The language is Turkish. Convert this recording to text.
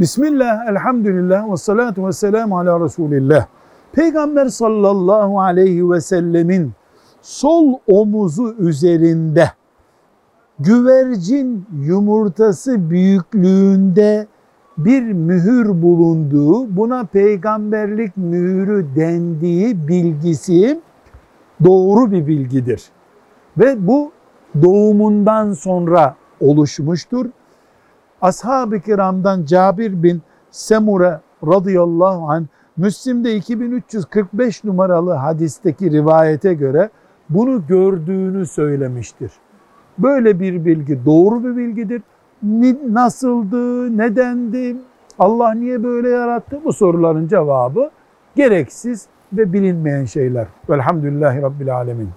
Bismillah, elhamdülillah ve salatu ve selamu ala Resulillah. Peygamber sallallahu aleyhi ve sellemin sol omuzu üzerinde güvercin yumurtası büyüklüğünde bir mühür bulunduğu, buna peygamberlik mühürü dendiği bilgisi doğru bir bilgidir. Ve bu doğumundan sonra oluşmuştur. Ashab-ı kiramdan Cabir bin Semure radıyallahu anh Müslim'de 2345 numaralı hadisteki rivayete göre bunu gördüğünü söylemiştir. Böyle bir bilgi doğru bir bilgidir. Nasıldı, nedendi, Allah niye böyle yarattı bu soruların cevabı gereksiz ve bilinmeyen şeyler. Velhamdülillahi Rabbil Alemin.